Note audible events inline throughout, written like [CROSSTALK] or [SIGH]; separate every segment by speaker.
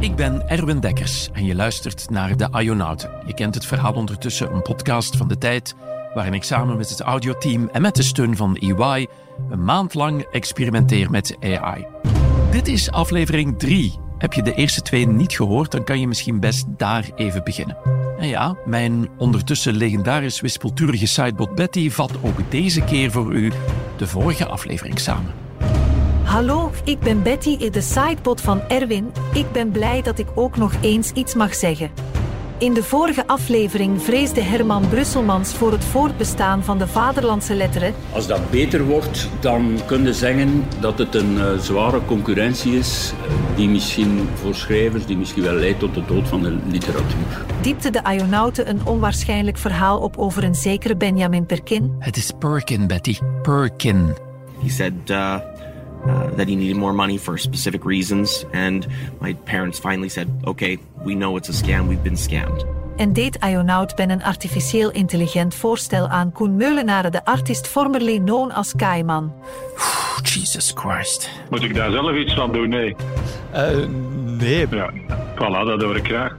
Speaker 1: Ik ben Erwin Dekkers en je luistert naar De Ionauten. Je kent het verhaal ondertussen, een podcast van de tijd waarin ik samen met het audioteam en met de steun van EY een maand lang experimenteer met AI. Dit is aflevering 3. Heb je de eerste twee niet gehoord, dan kan je misschien best daar even beginnen. En ja, mijn ondertussen legendarisch wispelturige sidebot Betty vat ook deze keer voor u de vorige aflevering samen.
Speaker 2: Hallo, ik ben Betty, de sidebot van Erwin. Ik ben blij dat ik ook nog eens iets mag zeggen. In de vorige aflevering vreesde Herman Brusselmans voor het voortbestaan van de vaderlandse letteren.
Speaker 3: Als dat beter wordt, dan kun je zeggen dat het een uh, zware concurrentie is, uh, die misschien voor schrijvers, die misschien wel leidt tot de dood van de literatuur.
Speaker 2: Diepte de Ionauten een onwaarschijnlijk verhaal op over een zekere Benjamin Perkin?
Speaker 1: Het is Perkin, Betty. Perkin.
Speaker 4: He said uh, uh, that he needed more money for specific reasons, and my parents finally said, "Okay, we know it's a scam. We've been scammed."
Speaker 2: En deed Ionaut Ben een artificieel intelligent voorstel aan Koen Meulenaren, de artist formerly known als Kaiman.
Speaker 1: Jesus Christ.
Speaker 5: Moet ik daar zelf iets van doen? Nee.
Speaker 6: Uh, nee.
Speaker 5: Ja, voilà, dat hoor ik graag.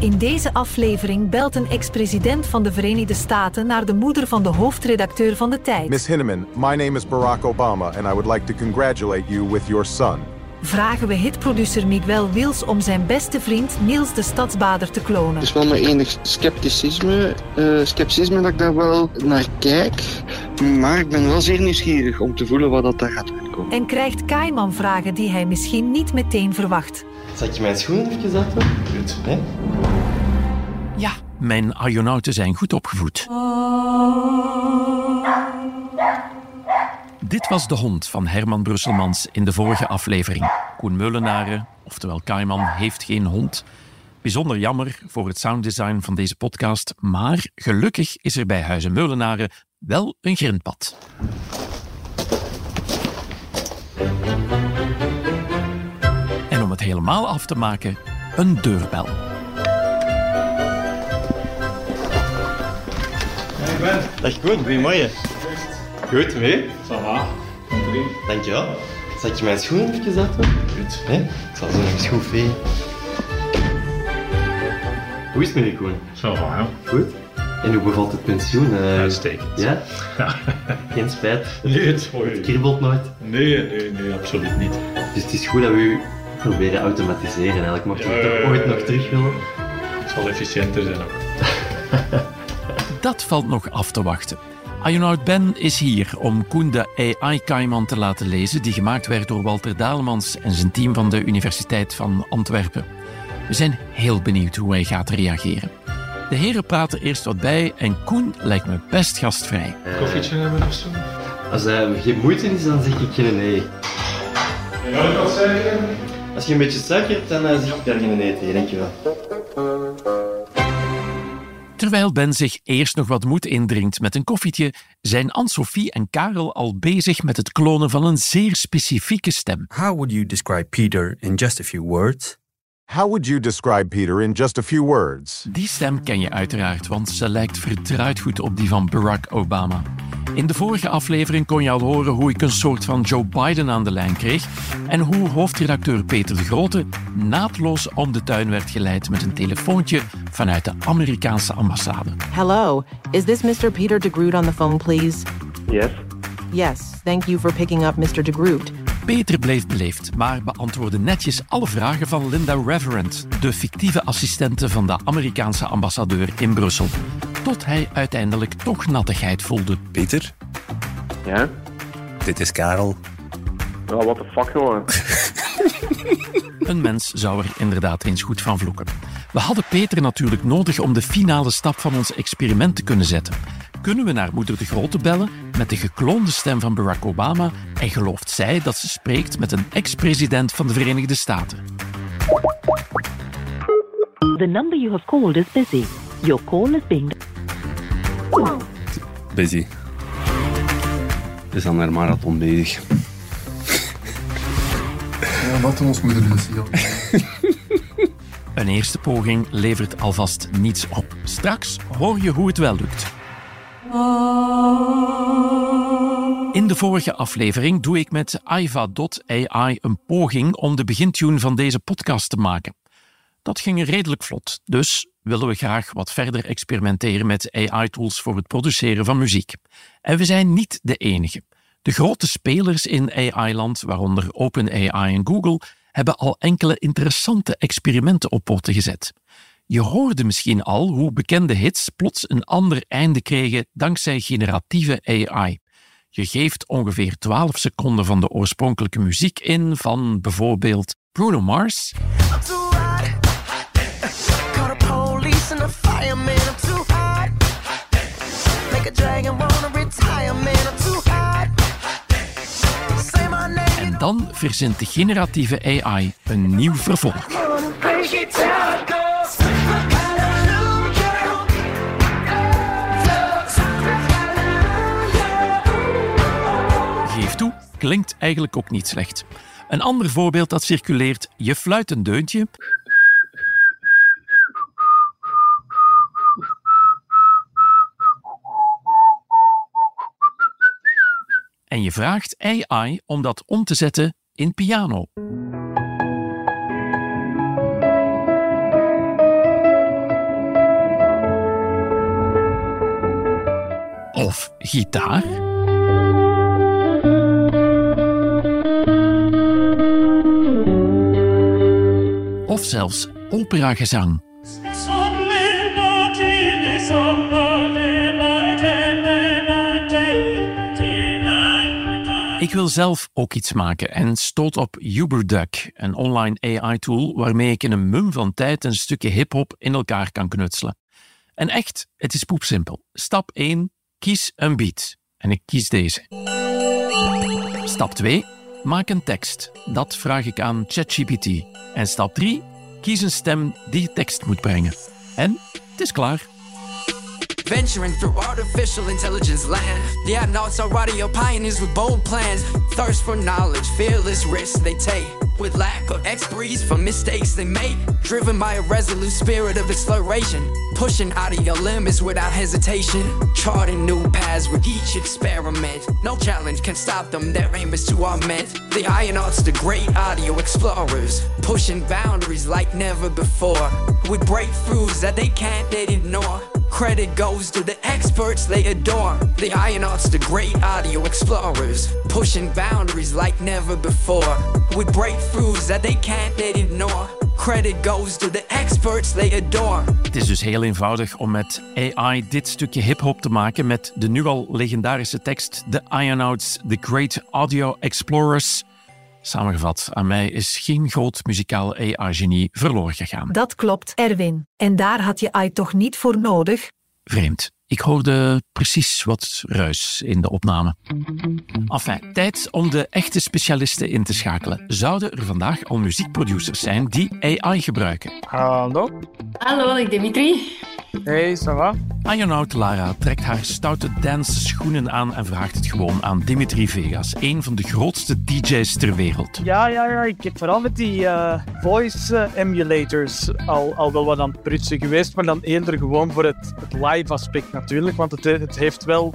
Speaker 2: In deze aflevering belt een ex-president van de Verenigde Staten naar de moeder van de hoofdredacteur van de tijd.
Speaker 7: Miss Hinneman, my name is Barack Obama and I would like to congratulate you with your son.
Speaker 2: Vragen we hitproducer Miguel Wils om zijn beste vriend Niels de Stadsbader te klonen.
Speaker 8: Het is wel met enig scepticisme, uh, scepticisme dat ik daar wel naar kijk. Maar ik ben wel zeer nieuwsgierig om te voelen wat dat daar gaat uitkomen.
Speaker 2: En krijgt Kaiman vragen die hij misschien niet meteen verwacht.
Speaker 9: Zal je mijn schoenen even zetten?
Speaker 5: Goed.
Speaker 1: Ja, mijn Ionauten zijn goed opgevoed. Dit was de hond van Herman Brusselmans in de vorige aflevering. Koen Meulenaren, oftewel Kaiman, heeft geen hond. Bijzonder jammer voor het sounddesign van deze podcast, maar gelukkig is er bij Huizen Meulenaren wel een grindpad. Helemaal af te maken, een deurbel.
Speaker 9: Dag Koen, goedemorgen. Goed, mee?
Speaker 5: Ça va.
Speaker 9: Dankjewel. Zal ik je mijn schoenen even zetten?
Speaker 5: Goed.
Speaker 9: Hè? Ik zal zo nog eens goed vee. Hoe is het met je Koen?
Speaker 5: Ça va, ja.
Speaker 9: Goed? En hoe bevalt het pensioen? Uh,
Speaker 5: Uitstekend.
Speaker 9: Ja? Geen spijt? [LAUGHS]
Speaker 5: Nee, het
Speaker 9: Het kriebelt nooit?
Speaker 5: Nee, nee, nee, absoluut niet.
Speaker 9: Dus het is goed dat we u proberen automatiseren eigenlijk. Mocht je het toch ooit nog terug willen?
Speaker 5: Het zal efficiënter zijn ook. [LAUGHS]
Speaker 1: Dat valt nog af te wachten. Ionaut Ben is hier om Koen de AI-Kaiman te laten lezen, die gemaakt werd door Walter Dalemans en zijn team van de Universiteit van Antwerpen. We zijn heel benieuwd hoe hij gaat reageren. De heren praten eerst wat bij en Koen lijkt me best gastvrij.
Speaker 5: Koffietje hebben of zo?
Speaker 9: Als hij geen moeite is, dan zeg ik geen nee.
Speaker 5: Ja, wat zeggen?
Speaker 9: Als je een beetje suiker hebt, dan uh, zeg ik daar geen nee tegen. Dankjewel.
Speaker 1: Terwijl Ben zich eerst nog wat moed indringt met een koffietje, zijn Anne-Sophie en Karel al bezig met het klonen van een zeer specifieke stem.
Speaker 10: How would you describe Peter in just a few words?
Speaker 7: How would you describe Peter in just a few words?
Speaker 1: Die stem ken je uiteraard, want ze lijkt verdraaid goed op die van Barack Obama. In de vorige aflevering kon je al horen hoe ik een soort van Joe Biden aan de lijn kreeg en hoe hoofdredacteur Peter de Grote naadloos om de tuin werd geleid met een telefoontje vanuit de Amerikaanse ambassade.
Speaker 11: Hello, is this Mr. Peter de Groot on the phone, please?
Speaker 12: Yes.
Speaker 11: Yes, thank you for picking up Mr. de Groot.
Speaker 1: Peter bleef beleefd, maar beantwoordde netjes alle vragen van Linda Reverend, de fictieve assistente van de Amerikaanse ambassadeur in Brussel. Tot hij uiteindelijk toch nattigheid voelde.
Speaker 10: Peter,
Speaker 12: Ja?
Speaker 10: dit is Karel.
Speaker 12: Ja, what the fuck, jongen. [LAUGHS]
Speaker 1: Een mens zou er inderdaad eens goed van vloeken. We hadden Peter natuurlijk nodig om de finale stap van ons experiment te kunnen zetten. Kunnen we naar moeder de Grote bellen met de gekloonde stem van Barack Obama en gelooft zij dat ze spreekt met een ex-president van de Verenigde Staten?
Speaker 13: The number you have called is busy. Your call is being.
Speaker 10: Busy. Is aan haar marathon bezig.
Speaker 14: Ja, laten we ons moeder dus hier.
Speaker 1: Een eerste poging levert alvast niets op. Straks hoor je hoe het wel lukt. In de vorige aflevering doe ik met Aiva.ai een poging om de begintune van deze podcast te maken. Dat ging redelijk vlot, dus willen we graag wat verder experimenteren met AI-tools voor het produceren van muziek. En we zijn niet de enige. De grote spelers in AI-land, waaronder OpenAI en Google, hebben al enkele interessante experimenten op poten gezet. Je hoorde misschien al hoe bekende hits plots een ander einde kregen dankzij generatieve AI. Je geeft ongeveer 12 seconden van de oorspronkelijke muziek in van bijvoorbeeld Bruno Mars. En dan verzint de generatieve AI een nieuw vervolg. Klinkt eigenlijk ook niet slecht. Een ander voorbeeld dat circuleert, je fluit een deuntje. En je vraagt AI om dat om te zetten in piano. Of gitaar. Of zelfs operagezang. Ik wil zelf ook iets maken en stoot op Uberduck, een online AI-tool waarmee ik in een mum van tijd een stukje hip-hop in elkaar kan knutselen. En echt, het is poepsimpel. Stap 1, kies een beat. En ik kies deze. Stap 2, maak een tekst. Dat vraag ik aan ChatGPT. En stap 3, kies een stem die tekst moet brengen. En het is klaar.
Speaker 15: Venturing through artificial intelligence land. The adnauts are radio pioneers with bold plans. Thirst for knowledge, fearless risks they take. With lack of expertise for mistakes they make. Driven by a resolute spirit of exploration. Pushing out of your limits without hesitation. Charting new paths with each experiment. No challenge can stop them, their aim is to augment. The Ionauts, the great audio explorers. Pushing boundaries like never before. With breakthroughs that they can't ignore. Credit goes to the experts they adore. The Ionauts, the great audio explorers. Pushing boundaries like never before. With breakthroughs that they can't ignore. Credit goes to the experts they adore.
Speaker 1: Het is dus heel eenvoudig om met AI dit stukje hip-hop te maken met de nu al legendarische tekst The Ionauts, The Great Audio Explorers. Samengevat, aan mij is geen groot muzikaal AI-genie verloren gegaan.
Speaker 2: Dat klopt, Erwin. En daar had je AI toch niet voor nodig?
Speaker 1: Vreemd. Ik hoorde precies wat ruis in de opname. Enfin, tijd om de echte specialisten in te schakelen. Zouden er vandaag al muziekproducers zijn die AI gebruiken?
Speaker 16: Hallo?
Speaker 17: Hallo, ik Dimitri.
Speaker 16: Hey, ça va?
Speaker 1: Ionaut Lara trekt haar stoute dance schoenen aan en vraagt het gewoon aan Dimitri Vegas, een van de grootste DJ's ter wereld.
Speaker 16: Ja, ja, ja. Ik heb vooral met die uh, voice uh, emulators al, al wel wat aan het prutsen geweest, maar dan eerder gewoon voor het, het live aspect natuurlijk, want het, heeft wel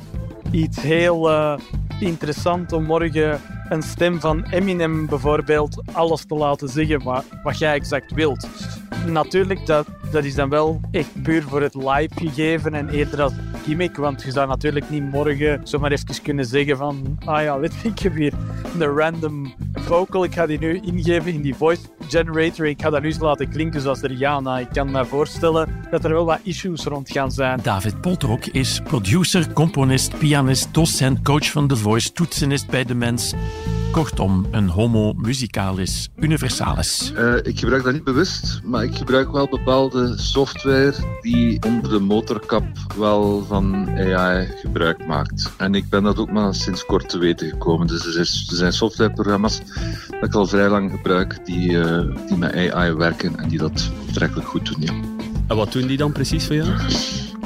Speaker 16: iets heel uh, interessant om morgen een stem van Eminem bijvoorbeeld alles te laten zeggen wat, wat jij exact wilt. Natuurlijk, dat, dat is dan wel echt puur voor het live gegeven en eerder als want je zou natuurlijk niet morgen zomaar even kunnen zeggen van ah ja, weet ik heb hier een random vocal, ik ga die nu ingeven in die voice generator en ik ga dat nu eens laten klinken zoals Rihanna. Ik kan me voorstellen dat er wel wat issues rond gaan zijn.
Speaker 1: David Poltrok is producer, componist, pianist, docent, coach van The Voice, toetsenist bij De Mens. Kortom, een homo musicalis universalis.
Speaker 18: Uh, ik gebruik dat niet bewust, maar ik gebruik wel bepaalde software die onder de motorkap wel van AI gebruik maakt. En ik ben dat ook maar sinds kort te weten gekomen. Dus er zijn softwareprogramma's dat ik al vrij lang gebruik die, uh, die met AI werken en die dat betrekkelijk goed doen. Ja.
Speaker 10: En wat doen die dan precies voor jou?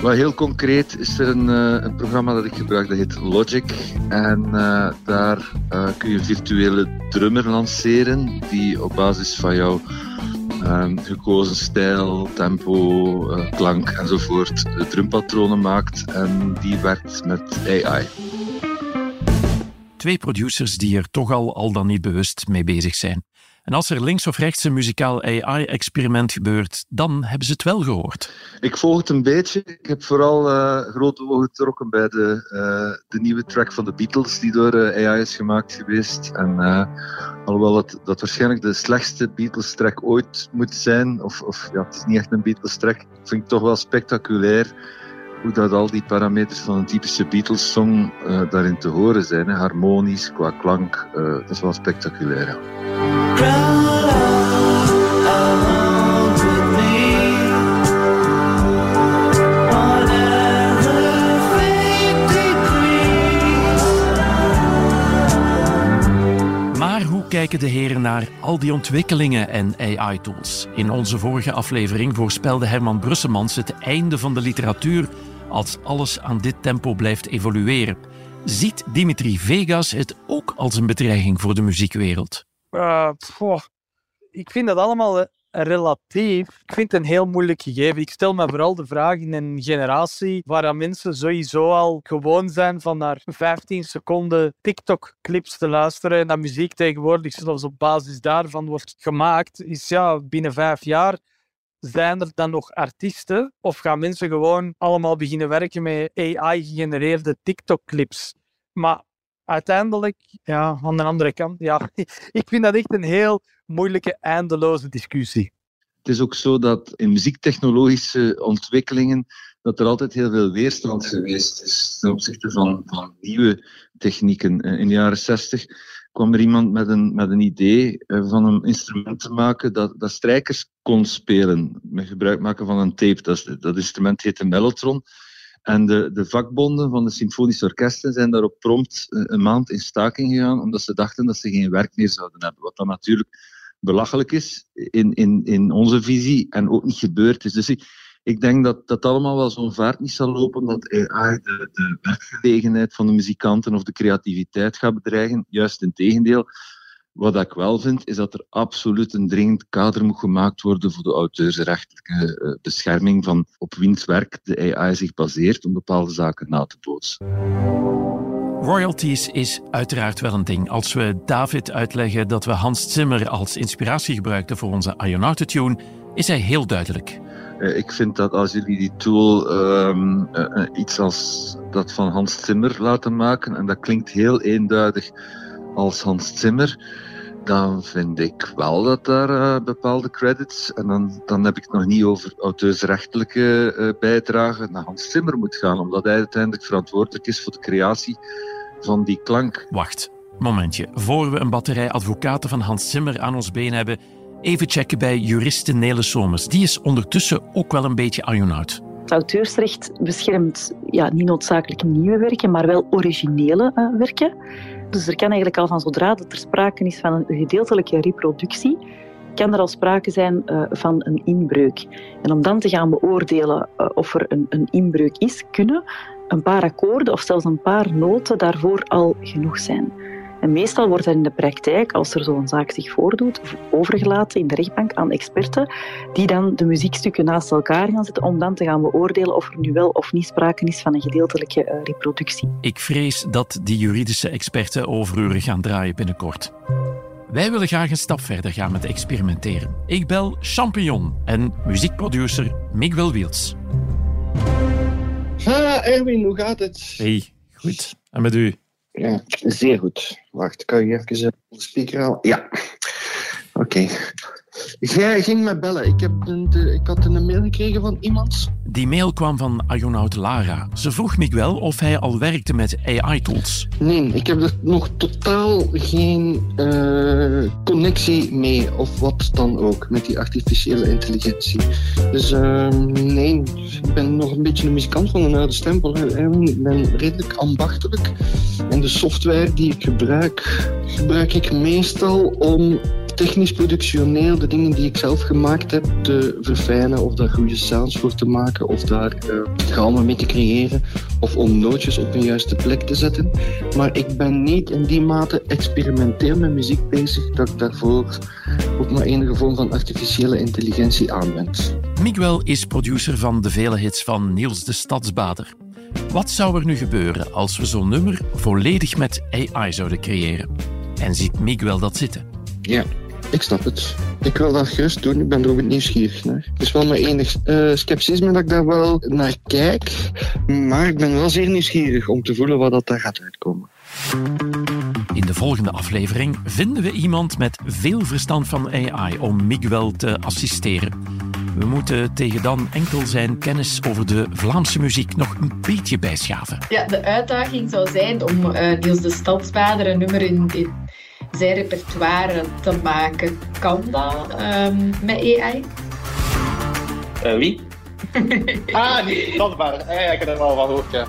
Speaker 18: Maar heel concreet is er een, uh, een, programma dat ik gebruik, dat heet Logic. En uh, daar uh, kun je een virtuele drummer lanceren die op basis van jouw um, gekozen stijl, tempo, klank enzovoort drumpatronen maakt. En die werkt met AI.
Speaker 1: Twee producers die er toch al, al dan niet bewust mee bezig zijn. En als er links of rechts een muzikaal AI-experiment gebeurt, dan hebben ze het wel gehoord.
Speaker 18: Ik volg het een beetje. Ik heb vooral uh, grote ogen getrokken bij de, uh, de nieuwe track van de Beatles, die door uh, AI is gemaakt geweest. En alhoewel het, dat waarschijnlijk de slechtste Beatles-track ooit moet zijn, of, of ja, het is niet echt een Beatles-track, vind ik toch wel spectaculair hoe dat al die parameters van een typische Beatles-song uh, daarin te horen zijn. Harmonisch, qua klank, uh, dat is wel spectaculair.
Speaker 1: Kijken de heren naar al die ontwikkelingen en AI-tools? In onze vorige aflevering voorspelde Herman Brussemans het einde van de literatuur als alles aan dit tempo blijft evolueren. Ziet Dimitri Vegas het ook als een bedreiging voor de muziekwereld?
Speaker 16: Uh, ik vind dat allemaal relatief. Ik vind het een heel moeilijk gegeven. Ik stel me vooral de vraag in een generatie waar mensen sowieso al gewoon zijn van naar 15 seconden TikTok-clips te luisteren en dat muziek tegenwoordig zelfs op basis daarvan wordt gemaakt, is ja, binnen vijf jaar zijn er dan nog artiesten of gaan mensen gewoon allemaal beginnen werken met AI-gegenereerde TikTok-clips? Maar uiteindelijk, ja, aan de andere kant, ja, [LAUGHS] ik vind dat echt een heel moeilijke, eindeloze discussie.
Speaker 18: Het is ook zo dat in muziektechnologische ontwikkelingen dat er altijd heel veel weerstand geweest is ten opzichte van, van nieuwe technieken. Eh, in de jaren 60 kwam er iemand met een, met een idee eh, van een instrument te maken dat, dat strijkers kon spelen met gebruik maken van een tape. Dat, dat instrument heette mellotron. En de, de vakbonden van de symfonische orkesten zijn daarop prompt eh, een maand in staking gegaan, omdat ze dachten dat ze geen werk meer zouden hebben. Wat dan natuurlijk belachelijk is in, in, in onze visie en ook niet gebeurd is. Dus ik, ik denk dat dat allemaal wel zo'n vaart niet zal lopen, dat AI de, de werkgelegenheid van de muzikanten of de creativiteit gaat bedreigen. Juist in tegendeel. Wat ik wel vind, is dat er absoluut een dringend kader moet gemaakt worden voor de auteursrechtelijke uh, bescherming van op wiens werk de AI zich baseert om bepaalde zaken na te bootsen.
Speaker 1: Royalties is uiteraard wel een ding. Als we David uitleggen dat we Hans Zimmer als inspiratie gebruikten voor onze Ionautotune, is hij heel duidelijk.
Speaker 18: Uh, ik vind dat als jullie die tool um, uh, iets als dat van Hans Zimmer laten maken, en dat klinkt heel eenduidig als Hans Zimmer, dan vind ik wel dat daar uh, bepaalde credits, en dan, dan heb ik het nog niet over auteursrechtelijke uh, bijdragen, naar Hans Zimmer moet gaan, omdat hij uiteindelijk verantwoordelijk is voor de creatie van die klank.
Speaker 1: Wacht, momentje. Voor we een batterij advocaten van Hans Zimmer aan ons been hebben, even checken bij juriste Nele Somers. Die is ondertussen ook wel een beetje Ionaut.
Speaker 19: Het auteursrecht beschermt ja, niet noodzakelijk nieuwe werken, maar wel originele uh, werken. Dus er kan eigenlijk al van zodra dat er sprake is van een gedeeltelijke reproductie, kan er al sprake zijn uh, van een inbreuk. En om dan te gaan beoordelen uh, of er een, een inbreuk is, kunnen een paar akkoorden of zelfs een paar noten daarvoor al genoeg zijn. En meestal wordt dat in de praktijk, als er zo'n zaak zich voordoet, overgelaten in de rechtbank aan experten die dan de muziekstukken naast elkaar gaan zetten om dan te gaan beoordelen of er nu wel of niet sprake is van een gedeeltelijke uh, reproductie.
Speaker 1: Ik vrees dat die juridische experten overuren gaan draaien binnenkort. Wij willen graag een stap verder gaan met experimenteren. Ik bel Champignon en muziekproducer Miguel Wiels.
Speaker 8: Ha, Erwin, hoe gaat het?
Speaker 1: Hey, goed. En met u?
Speaker 8: Ja, zeer goed. Wacht, kan je even de speaker halen? Ja. Oké. Jij ging me bellen. Ik, heb een, de, ik had een mail gekregen van iemand.
Speaker 1: Die mail kwam van Ionaut Lara. Ze vroeg Miguel of hij al werkte met AI-tools.
Speaker 8: Nee, ik heb er nog totaal geen uh, connectie mee, of wat dan ook, met die artificiële intelligentie. Dus uh, nee, ik ben nog een beetje een muzikant van een oude stempel. Ik ben redelijk ambachtelijk. En de software die ik gebruik, gebruik ik meestal om technisch productioneel de dingen die ik zelf gemaakt heb te verfijnen of daar goede sounds voor te maken of daar uh, galmen mee te creëren of om nootjes op een juiste plek te zetten. Maar ik ben niet in die mate experimenteel met muziek bezig dat ik daarvoor ook maar enige vorm van artificiële intelligentie aanwend.
Speaker 1: Miguel is producer van de vele hits van Niels de Stadsbader. Wat zou er nu gebeuren als we zo'n nummer volledig met AI zouden creëren? En ziet Miguel dat zitten?
Speaker 8: Ja, ik snap het. Ik wil dat gerust doen, ik ben er ook nieuwsgierig naar. Het is wel mijn enig uh, scepticisme dat ik daar wel naar kijk. Maar ik ben wel zeer nieuwsgierig om te voelen wat dat daar gaat uitkomen.
Speaker 1: In de volgende aflevering vinden we iemand met veel verstand van AI om Miguel te assisteren. We moeten tegen dan enkel zijn kennis over de Vlaamse muziek nog een beetje bijschaven.
Speaker 17: Ja, de uitdaging zou zijn om uh, Niels de Stadsbader een nummer in, in zijn repertoire te maken. Kan dat um, met AI?
Speaker 12: Uh, wie? [LAUGHS] ah, die Stadsbader. Ah, ja, ik heb er wel van gehoord, ja.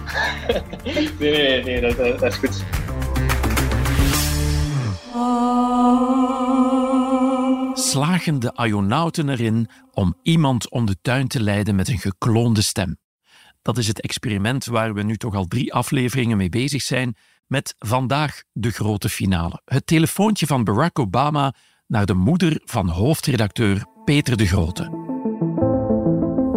Speaker 12: [LAUGHS] nee, nee, nee, dat, dat is goed.
Speaker 1: Slagen de Ionauten erin om iemand om de tuin te leiden met een gekloonde stem? Dat is het experiment waar we nu toch al drie afleveringen mee bezig zijn, met vandaag de grote finale. Het telefoontje van Barack Obama naar de moeder van hoofdredacteur Peter de Grote.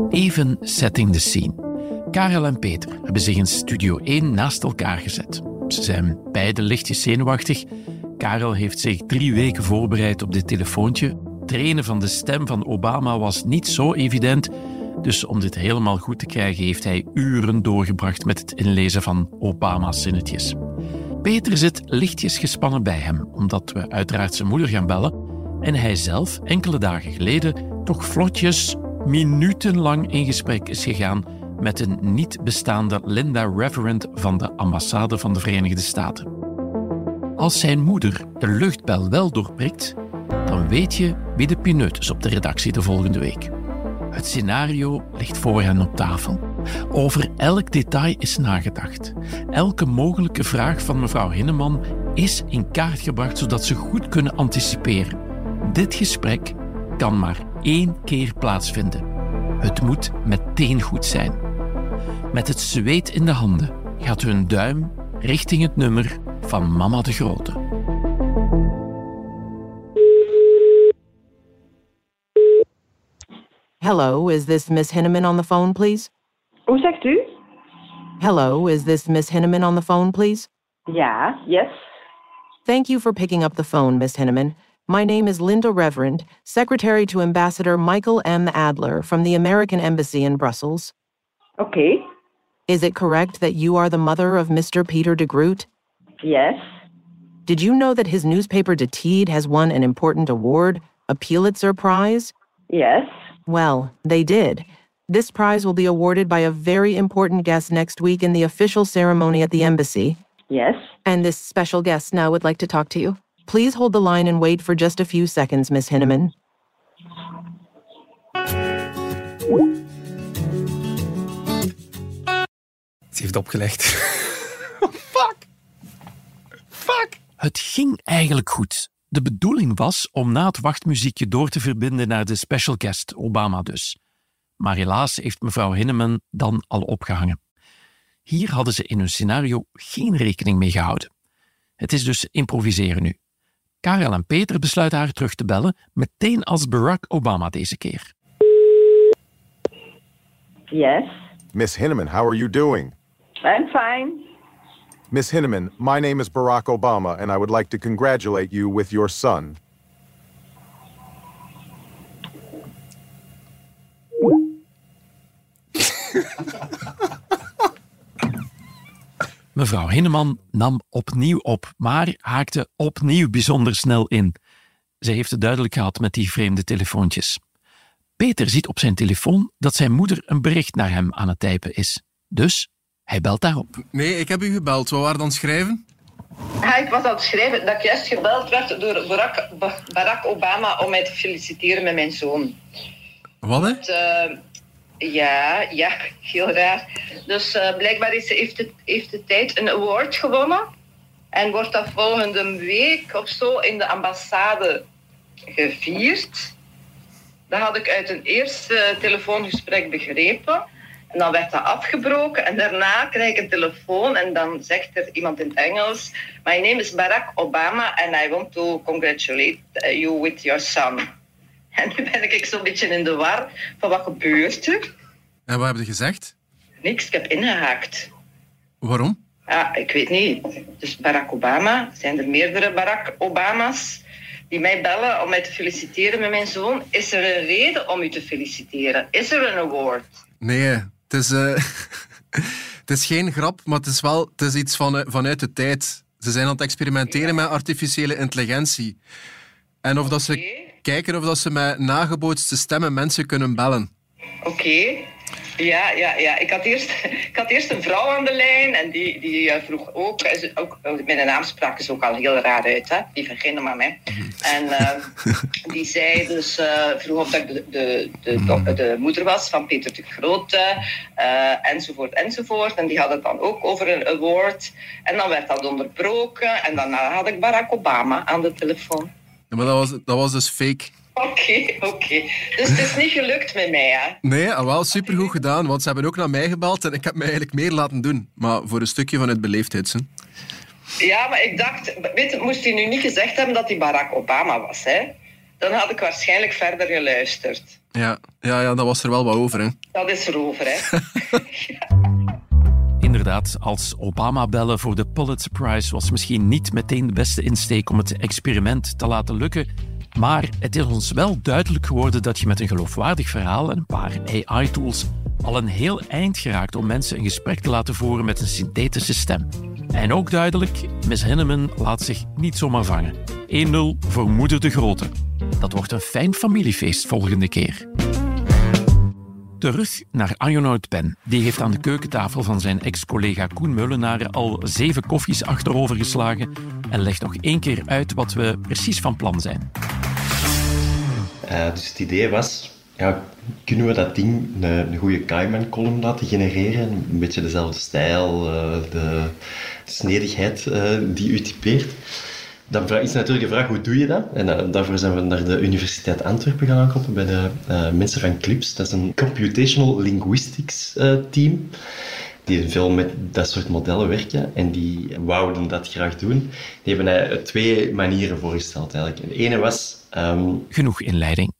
Speaker 1: Even setting the scene. Karel en Peter hebben zich in Studio 1 naast elkaar gezet. Ze zijn beide lichtjes zenuwachtig. Karel heeft zich drie weken voorbereid op dit telefoontje. Trainen van de stem van Obama was niet zo evident, dus om dit helemaal goed te krijgen heeft hij uren doorgebracht met het inlezen van Obama's zinnetjes. Peter zit lichtjes gespannen bij hem, omdat we uiteraard zijn moeder gaan bellen en hij zelf enkele dagen geleden toch vlotjes minutenlang in gesprek is gegaan met een niet bestaande Linda Reverend van de ambassade van de Verenigde Staten. Als zijn moeder de luchtbel wel doorprikt, dan weet je wie de pineut is op de redactie de volgende week. Het scenario ligt voor hen op tafel. Over elk detail is nagedacht. Elke mogelijke vraag van mevrouw Hinneman is in kaart gebracht zodat ze goed kunnen anticiperen. Dit gesprek kan maar één keer plaatsvinden. Het moet meteen goed zijn. Met het zweet in de handen gaat hun duim richting het nummer van Mama de Grote.
Speaker 11: Hello, is this Miss Hinneman on the phone, please?
Speaker 20: Hoe zegt u?
Speaker 11: Hello, is this Miss Hinneman on the phone, please?
Speaker 20: Yeah, yes.
Speaker 11: Thank you for picking up the phone, Miss Hinneman. My name is Linda Reverend, Secretary to Ambassador Michael M. Adler from the American Embassy in Brussels.
Speaker 20: Okay.
Speaker 11: Is it correct that you are the mother of Mr. Peter de Groot?
Speaker 20: Yes.
Speaker 11: Did you know that his newspaper De Tied has won an important award, a Pulitzer Prize?
Speaker 20: Yes.
Speaker 11: Well, they did. This prize will be awarded by a very important guest next week in the official ceremony at the embassy.
Speaker 20: Yes.
Speaker 11: And this special guest now would like to talk to you. Please hold the line and wait for just a few seconds, Miss Hinneman.
Speaker 6: Ze heeft opgelegd. [LAUGHS]
Speaker 1: Oh, fuck! Fuck! Het ging eigenlijk goed. De bedoeling was om na het wachtmuziekje door te verbinden naar de special guest, Obama dus. Maar helaas heeft mevrouw Hinneman dan al opgehangen. Hier hadden ze in hun scenario geen rekening mee gehouden. Het is dus improviseren nu. Karel en Peter besluiten haar terug te bellen, meteen als Barack Obama deze keer.
Speaker 20: Yes.
Speaker 7: Miss Hinneman, how are you doing?
Speaker 20: I'm fine.
Speaker 7: Miss Hinneman, my name is Barack Obama, and I would like to congratulate you with your son. [LAUGHS]
Speaker 1: Mevrouw Hinneman nam opnieuw op, maar haakte opnieuw bijzonder snel in. Ze heeft het duidelijk gehad met die vreemde telefoontjes. Peter ziet op zijn telefoon dat zijn moeder een bericht naar hem aan het typen is. Dus hij belt daarop.
Speaker 6: Nee, ik heb u gebeld. Wat waren dan schrijven?
Speaker 21: Ja, ik was aan het schrijven dat ik juist gebeld werd door Barack, Barack Obama om mij te feliciteren met mijn zoon.
Speaker 6: Wat, hè?
Speaker 21: Dat, uh, ja, ja, heel raar. Dus uh, blijkbaar is, heeft, het, heeft de tijd een award gewonnen. En wordt dat volgende week of zo in de ambassade gevierd. Dat had ik uit een eerste telefoongesprek begrepen. En dan werd dat afgebroken. En daarna krijg ik een telefoon en dan zegt er iemand in het Engels... My name is Barack Obama and I want to congratulate you with your son. En nu ben ik zo'n beetje in de war van wat gebeurt er.
Speaker 6: En wat heb je gezegd?
Speaker 21: Niks, ik heb ingehaakt.
Speaker 6: Waarom?
Speaker 21: Ah, ik weet niet. Dus Barack Obama, zijn er meerdere Barack Obama's die mij bellen om mij te feliciteren met mijn zoon. Is er een reden om u te feliciteren? Is er een award?
Speaker 6: Nee, het is, eh, [LAUGHS] het is geen grap, maar het is wel het is iets van, vanuit de tijd. Ze zijn aan het experimenteren met artificiële intelligentie. En of dat ze kijken of dat ze met nagebootste stemmen mensen kunnen bellen.
Speaker 21: Oké. Ja, ja, ja. Ik had, eerst, [LAUGHS] ik had eerst een vrouw aan de lijn en die, die eh, vroeg ook, is ook... Mijn naam sprak is ook al heel raar uit, hè. Die geen maar mij. En eh, [LAUGHS] die zei dus, eh, vroeg of dat ik de, de, de, de, moeder was van Peter de Grote, enzovoort, enzovoort. En die had het dan ook over een award. En dan werd dat onderbroken en daarna had ik Barack Obama aan de telefoon.
Speaker 6: Ja, maar dat was, dat was dus fake.
Speaker 21: Oké, oké. Dus het is niet gelukt met mij, hè?
Speaker 6: Nee, ah, wel supergoed gedaan, want ze hebben ook naar mij gebeld en ik heb mij eigenlijk meer laten doen. Maar voor een stukje van het beleefdheid, hè.
Speaker 21: Ja, maar ik dacht, weet, moest hij nu niet gezegd hebben dat hij Barack Obama was, hè? Dan had ik waarschijnlijk verder geluisterd.
Speaker 6: Ja, ja, ja dat was er wel wat over, hè.
Speaker 21: Dat is er over, hè. [LAUGHS] [LAUGHS]
Speaker 1: Inderdaad, als Obama bellen voor de Pulitzer Prize was misschien niet meteen de beste insteek om het experiment te laten lukken. Maar het is ons wel duidelijk geworden dat je met een geloofwaardig verhaal en een paar AI-tools al een heel eind geraakt om mensen een gesprek te laten voeren met een synthetische stem. En ook duidelijk, Miss Hinneman laat zich niet zomaar vangen. 1-0 voor Moeder de Grote. Dat wordt een fijn familiefeest volgende keer. Terug naar Arjonoud Ben. Die heeft aan de keukentafel van zijn ex-collega Koen Meulenaren al zeven koffies achterover geslagen en legt nog één keer uit wat we precies van plan zijn.
Speaker 9: Uh, dus het idee was, ja, kunnen we dat ding een, een goede Cayman-column laten genereren? Een beetje dezelfde stijl, uh, de snedigheid uh, die u typeert. Dan is natuurlijk de vraag, hoe doe je dat? En daarvoor zijn we naar de Universiteit Antwerpen gaan aankloppen bij de mensen van CLIPS. Dat is een Computational Linguistics team die veel met dat soort modellen werken en die wouden dat graag doen. Die hebben twee manieren voorgesteld eigenlijk. De ene was Um...
Speaker 1: Genoeg inleiding.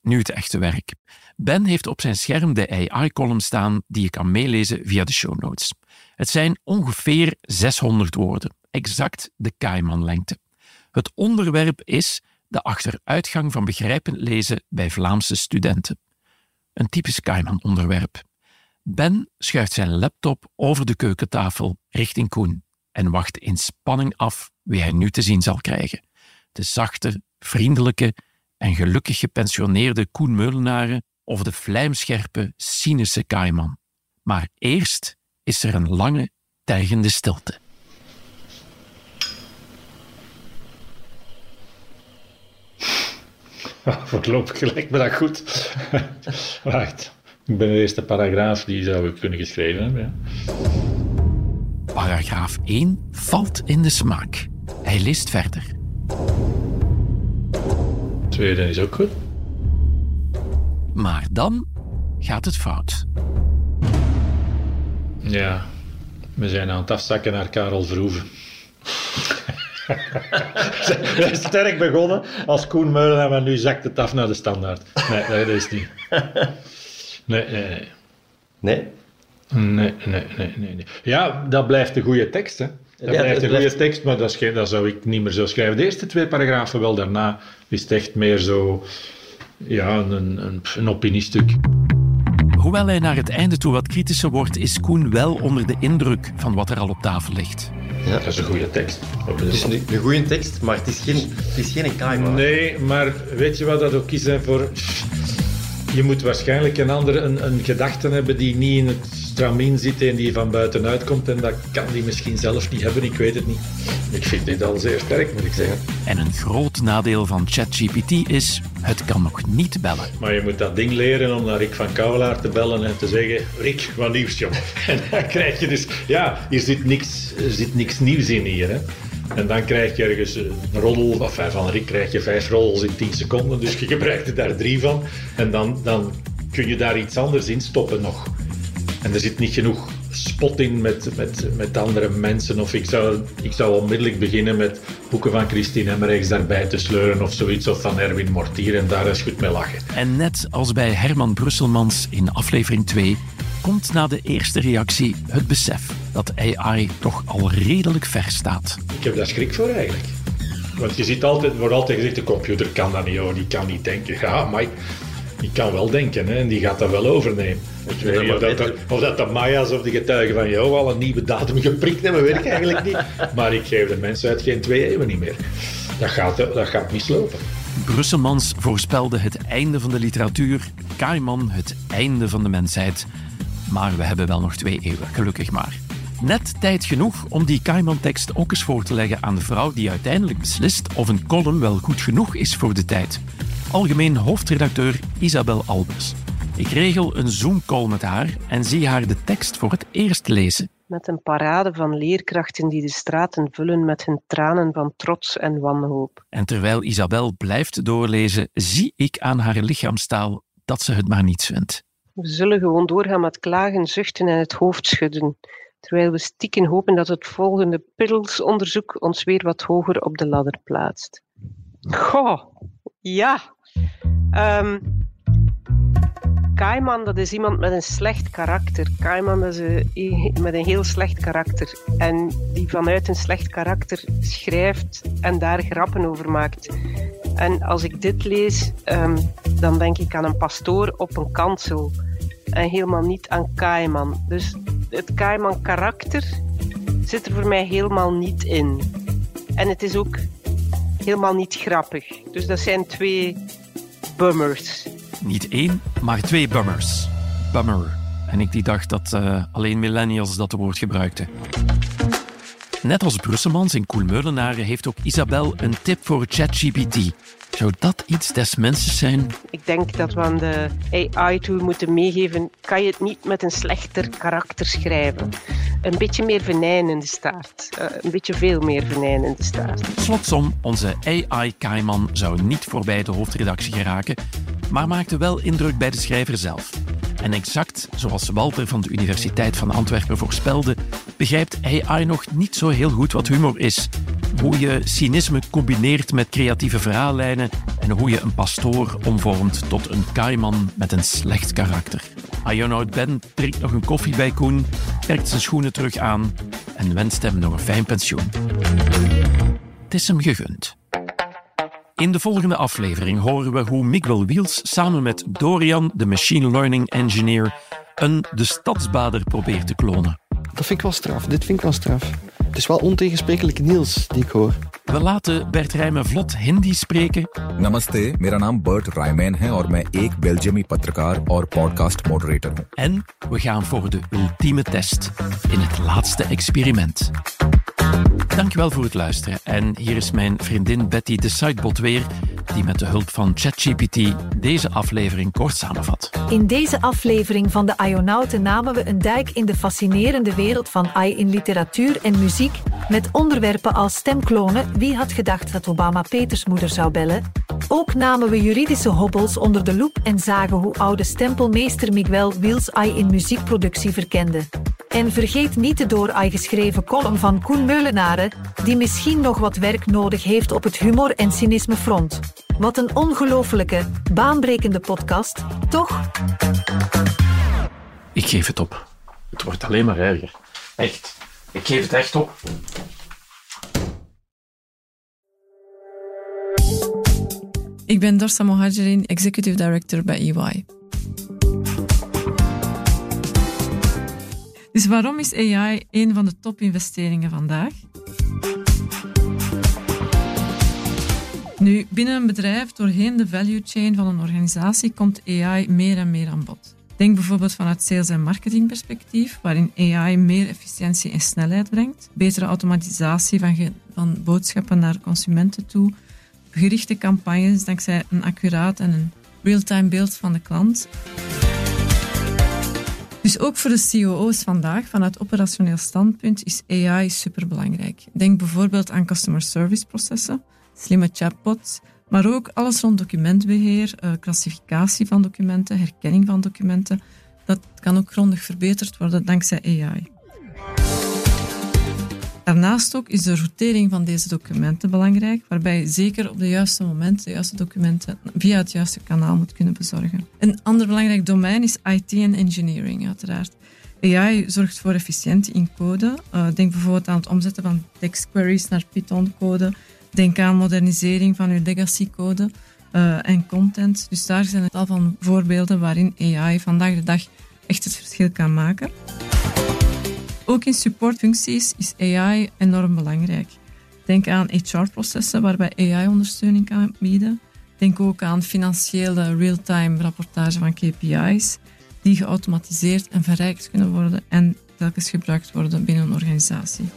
Speaker 1: Nu het echte werk. Ben heeft op zijn scherm de AI-column staan die je kan meelezen via de show notes. Het zijn ongeveer 600 woorden, exact de Kaiman-lengte. Het onderwerp is de achteruitgang van begrijpend lezen bij Vlaamse studenten. Een typisch Kaiman-onderwerp. Ben schuift zijn laptop over de keukentafel richting Koen en wacht in spanning af wie hij nu te zien zal krijgen. De zachte, vriendelijke en gelukkig gepensioneerde Koen Meulenaren of de vlijmscherpe, cynische Kaiman. Maar eerst is er een lange, tijgende stilte. [LAUGHS]
Speaker 5: Voorlopig lijkt me dat goed. [LAUGHS] Wacht, ik ben de eerste paragraaf, die zou ik kunnen geschreven hebben. Ja.
Speaker 1: Paragraaf 1 valt in de smaak. Hij leest verder.
Speaker 5: Tweede is ook goed.
Speaker 1: Maar dan gaat het fout.
Speaker 5: Ja, we zijn aan het afzakken naar Karel Verhoeven. Sterk begonnen als Koen Meulen, maar nu zakt het af naar de standaard. Nee, dat is niet. Nee, nee, nee.
Speaker 9: Nee?
Speaker 5: Nee, nee, nee, nee. Ja, dat blijft een goede tekst, hè. Dat ja, blijft een goede tekst, maar dat, is geen, dat zou ik niet meer zo schrijven. De eerste twee paragrafen wel, daarna is het echt meer zo... Ja, een, een, een opiniestuk.
Speaker 1: Hoewel hij naar het einde toe wat kritischer wordt, is Koen wel onder de indruk van wat er al op tafel ligt.
Speaker 5: Ja. Dat is een goede tekst.
Speaker 9: Het is een, een goede tekst, maar het is geen, het is geen.
Speaker 5: Nee, maar weet je wat dat ook is? voor... Je moet waarschijnlijk een andere een, een gedachte hebben die niet in het stramien zit en die van buitenuit komt. En dat kan die misschien zelf niet hebben, ik weet het niet. Ik vind dit al zeer sterk, moet ik zeggen.
Speaker 1: En een groot nadeel van ChatGPT is, het kan nog niet bellen.
Speaker 5: Maar je moet dat ding leren om naar Rick van Kouwelaar te bellen en te zeggen, Rick, wat nieuws, jong. [LAUGHS] En dan krijg je dus, ja, hier zit niks, er zit niks nieuws in hier, hè. En dan krijg je ergens een roddel, of van Rick krijg je vijf roddels in tien seconden, dus je gebruikt er daar drie van. En dan, dan kun je daar iets anders in stoppen nog. En er zit niet genoeg spot in met, met, met andere mensen. Of ik zou, ik zou onmiddellijk beginnen met boeken van Christine Emmerichs daarbij te sleuren of zoiets. Of van Erwin Mortier en daar eens goed mee lachen.
Speaker 1: En net als bij Herman Brusselmans in aflevering 2 komt na de eerste reactie het besef. dat AI toch al redelijk ver staat.
Speaker 5: Ik heb daar schrik voor eigenlijk. Want je ziet altijd, wordt altijd gezegd, de computer kan dat niet, oh, die kan niet denken. Ja, maar die kan wel denken hè, en die gaat dat wel overnemen. Ik weet niet of dat, dat- of dat de Maya's of de getuigen van jou al een nieuwe datum geprikt hebben, weet ik eigenlijk niet. Maar ik geef de mensheid geen twee eeuwen niet meer. Dat gaat, dat gaat mislopen.
Speaker 1: Brusselmans voorspelde het einde van de literatuur, Kaiman het einde van de mensheid. Maar we hebben wel nog twee eeuwen, gelukkig maar. Net tijd genoeg om die Kaiman-tekst ook eens voor te leggen aan de vrouw die uiteindelijk beslist of een column wel goed genoeg is voor de tijd. Algemeen hoofdredacteur Isabel Albers. Ik regel een Zoom-call met haar en zie haar de tekst voor het eerst lezen.
Speaker 22: Met een parade van leerkrachten die de straten vullen met hun tranen van trots en wanhoop.
Speaker 1: En terwijl Isabel blijft doorlezen, zie ik aan haar lichaamstaal dat ze het maar niets vindt.
Speaker 22: We zullen gewoon doorgaan met klagen, zuchten en het hoofd schudden, terwijl we stiekem hopen dat het volgende piddelsonderzoek ons weer wat hoger op de ladder plaatst. Goh, ja. Ehm Kaiman, dat is iemand met een slecht karakter. Kaiman is met een heel slecht karakter. En die vanuit een slecht karakter schrijft en daar grappen over maakt. En als ik dit lees, ehm, dan denk ik aan een pastoor op een kansel. En helemaal niet aan Kaiman. Dus het Kaiman karakter zit er voor mij helemaal niet in. En het is ook helemaal niet grappig. Dus dat zijn twee bummers.
Speaker 1: Niet één, maar twee bummers. Bummer. En ik die dacht dat eh, alleen millennials dat woord gebruikten. Net als Brusselmans in Koelmeulenaren heeft ook Isabel een tip voor ChatGPT. Zou dat iets des mensen zijn?
Speaker 22: Ik denk dat we aan de AI-tool moeten meegeven, kan je het niet met een slechter karakter schrijven. Een beetje meer venijn in de staart. Eh, een beetje veel meer venijn in de staart.
Speaker 1: Slotsom, onze AI-Kaiman zou niet voorbij de hoofdredactie geraken, maar maakte wel indruk bij de schrijver zelf. En exact zoals Walter van de Universiteit van Antwerpen voorspelde, begrijpt AI nog niet zo heel goed wat humor is. Hoe je cynisme combineert met creatieve verhaallijnen en hoe je een pastoor omvormt tot een kaiman met een slecht karakter. Ionoud Ben drinkt nog een koffie bij Koen, trekt zijn schoenen terug aan en wenst hem nog een fijn pensioen. Het is hem gegund. In de volgende aflevering horen we hoe Miguel Wiels samen met Dorian, de machine learning engineer, een de stadsbader probeert te klonen.
Speaker 23: Dat vind ik wel straf. Dit vind ik wel straf. Het is wel ontegensprekelijk Niels die ik hoor.
Speaker 1: We laten Bert Rijmen vlot Hindi spreken.
Speaker 24: Namaste, mijn naam Bert Rijmen is en ik ben Belgami patrakar en podcast moderator.
Speaker 1: En we gaan voor de ultieme test in het laatste experiment. Dankjewel voor het luisteren. En hier is mijn vriendin Betty de Sidebot weer, die met de hulp van ChatGPT deze aflevering kort samenvat.
Speaker 2: In deze aflevering van de Ionauten namen we een duik in de fascinerende wereld van AI in literatuur en muziek, met onderwerpen als stemklonen, wie had gedacht dat Obama Peters moeder zou bellen? Ook namen we juridische hobbels onder de loep en zagen hoe oude stempelmeester Miguel Wiels AI in muziekproductie verkende. En vergeet niet de door AI geschreven column van Koen Meulenaren, die misschien nog wat werk nodig heeft op het humor- en cynisme front. Wat een ongelofelijke, baanbrekende podcast, toch?
Speaker 1: Ik geef het op. Het wordt alleen maar erger. Echt. Ik geef het echt op.
Speaker 25: Ik ben Dorsa Mohajerin, Executive Director bij EY. Dus waarom is AI een van de topinvesteringen vandaag? Nu, binnen een bedrijf, doorheen de value chain van een organisatie, komt AI meer en meer aan bod. Denk bijvoorbeeld vanuit sales- en marketingperspectief, waarin AI meer efficiëntie en snelheid brengt, betere automatisatie van, van boodschappen naar consumenten toe, gerichte campagnes dankzij een accuraat en een real-time beeld van de klant. Dus ook voor de COO's vandaag, vanuit operationeel standpunt, is AI superbelangrijk. Denk bijvoorbeeld aan customer service processen, slimme chatbots, maar ook alles rond documentbeheer, eh, klassificatie van documenten, herkenning van documenten. Dat kan ook grondig verbeterd worden dankzij AI. Daarnaast ook is de routering van deze documenten belangrijk, waarbij je zeker op de juiste moment de juiste documenten via het juiste kanaal moet kunnen bezorgen. Een ander belangrijk domein is IT en engineering, uiteraard. AI zorgt voor efficiëntie in code. Uh, denk bijvoorbeeld aan het omzetten van textqueries naar Python-code. Denk aan modernisering van uw legacy-code uh, en content. Dus daar zijn het al van voorbeelden waarin AI vandaag de dag echt het verschil kan maken. Ook in supportfuncties is AI enorm belangrijk. Denk aan HR-processen waarbij AI ondersteuning kan bieden. Denk ook aan financiële real-time rapportage van KPI's die geautomatiseerd en verrijkt kunnen worden en telkens gebruikt worden binnen een organisatie.